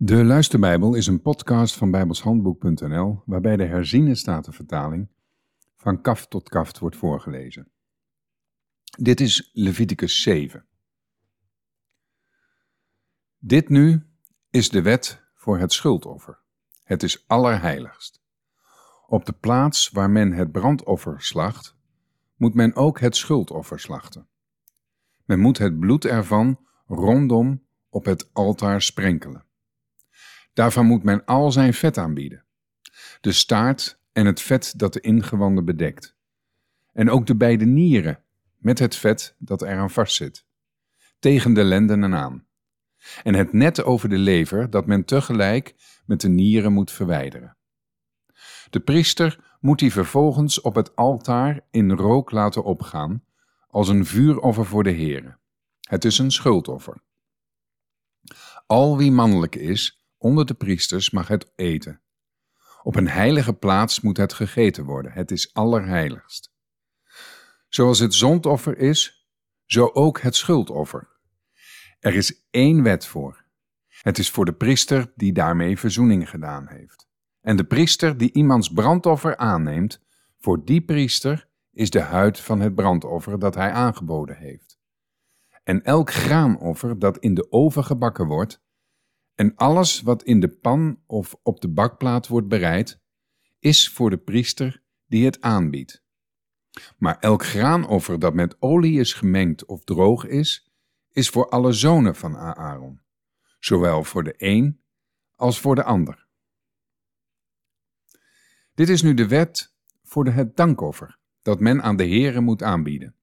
De Luisterbijbel is een podcast van bijbelshandboek.nl waarbij de herziene statenvertaling van kaft tot kaft wordt voorgelezen. Dit is Leviticus 7. Dit nu is de wet voor het schuldoffer. Het is allerheiligst. Op de plaats waar men het brandoffer slacht, moet men ook het schuldoffer slachten. Men moet het bloed ervan rondom op het altaar sprenkelen. Daarvan moet men al zijn vet aanbieden. De staart en het vet dat de ingewanden bedekt. En ook de beide nieren met het vet dat eraan vastzit. Tegen de lendenen aan. En het net over de lever dat men tegelijk met de nieren moet verwijderen. De priester moet die vervolgens op het altaar in rook laten opgaan, als een vuuroffer voor de Heere. Het is een schuldoffer. Al wie mannelijk is, onder de priesters mag het eten. Op een heilige plaats moet het gegeten worden. Het is allerheiligst. Zoals het zondoffer is, zo ook het schuldoffer. Er is één wet voor. Het is voor de priester die daarmee verzoening gedaan heeft. En de priester die iemands brandoffer aanneemt, voor die priester is de huid van het brandoffer dat hij aangeboden heeft. En elk graanoffer dat in de oven gebakken wordt, en alles wat in de pan of op de bakplaat wordt bereid, is voor de priester die het aanbiedt. Maar elk graanoffer dat met olie is gemengd of droog is, is voor alle zonen van Aaron, zowel voor de een als voor de ander. Dit is nu de wet voor het dankoffer dat men aan de Heere moet aanbieden.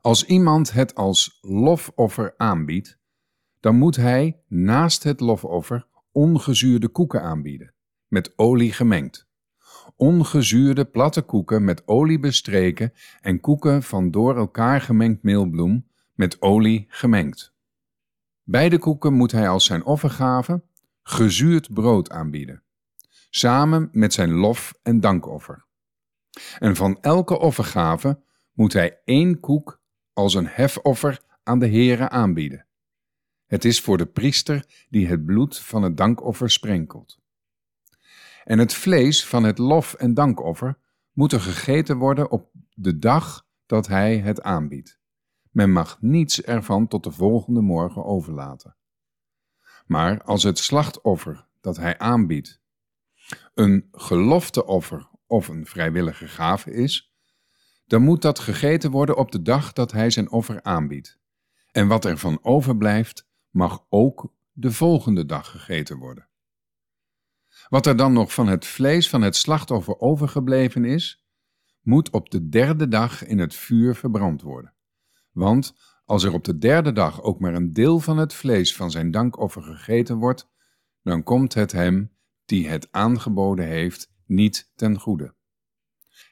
Als iemand het als lofoffer aanbiedt, dan moet hij naast het lofoffer ongezuurde koeken aanbieden, met olie gemengd. Ongezuurde platte koeken met olie bestreken en koeken van door elkaar gemengd meelbloem met olie gemengd. Beide koeken moet hij als zijn offergave gezuurd brood aanbieden, samen met zijn lof- en dankoffer. En van elke offergave moet hij één koek als een hefoffer aan de Heere aanbieden het is voor de priester die het bloed van het dankoffer sprenkelt. En het vlees van het lof- en dankoffer moet er gegeten worden op de dag dat hij het aanbiedt. Men mag niets ervan tot de volgende morgen overlaten. Maar als het slachtoffer dat hij aanbiedt een gelofteoffer of een vrijwillige gave is, dan moet dat gegeten worden op de dag dat hij zijn offer aanbiedt. En wat er van overblijft, mag ook de volgende dag gegeten worden. Wat er dan nog van het vlees van het slachtoffer overgebleven is, moet op de derde dag in het vuur verbrand worden. Want als er op de derde dag ook maar een deel van het vlees van zijn dankoffer gegeten wordt, dan komt het hem die het aangeboden heeft niet ten goede.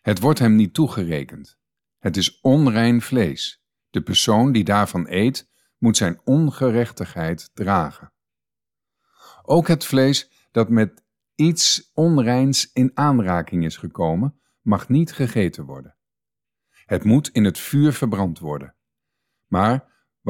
Het wordt hem niet toegerekend. Het is onrein vlees. De persoon die daarvan eet, moet zijn ongerechtigheid dragen. Ook het vlees dat met iets onreins in aanraking is gekomen, mag niet gegeten worden. Het moet in het vuur verbrand worden. Maar